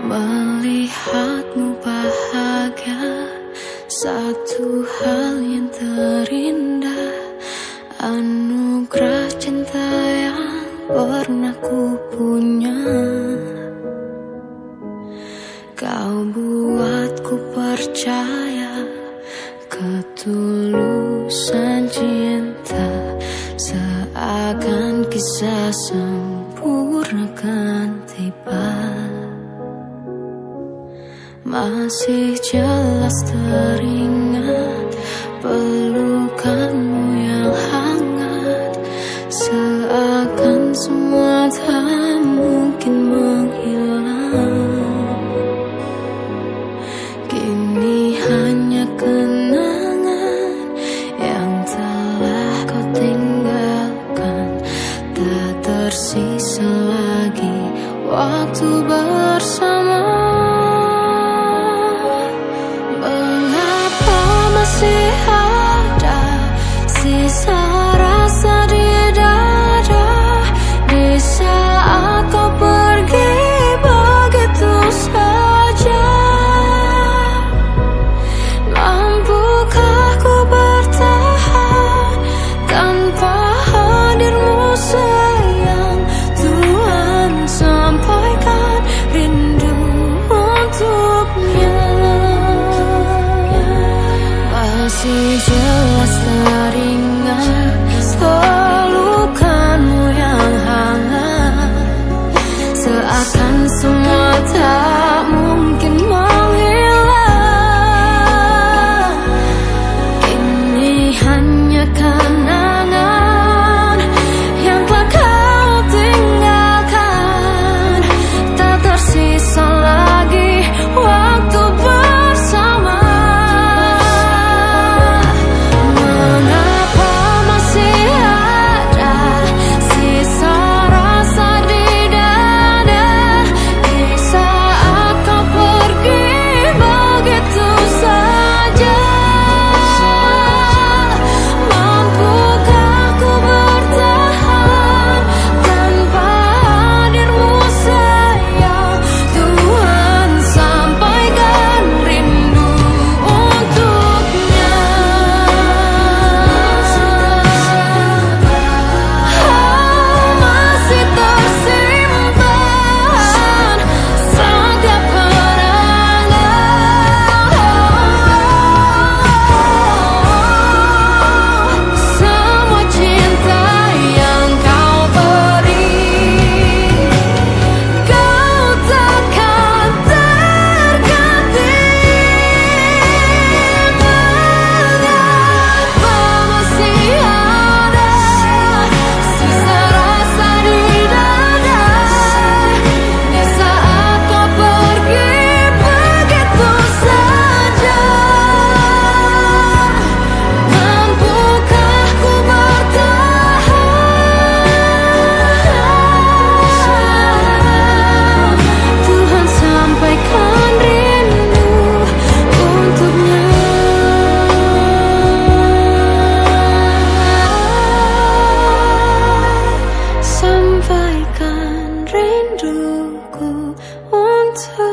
Melihatmu bahagia Satu hal yang terindah. Anugerah cinta yang pernah ku punya. Kau buatku percaya Ketulusan cinta Seakan kisah sempurna kan tiba Masih jelas teringat Pelukanmu yang hangat. Seakan semua tak mungkin menghilang. Kini hanya kenangan Yang telah kau tinggalkan. Tak tersisa lagi waktu bersama see to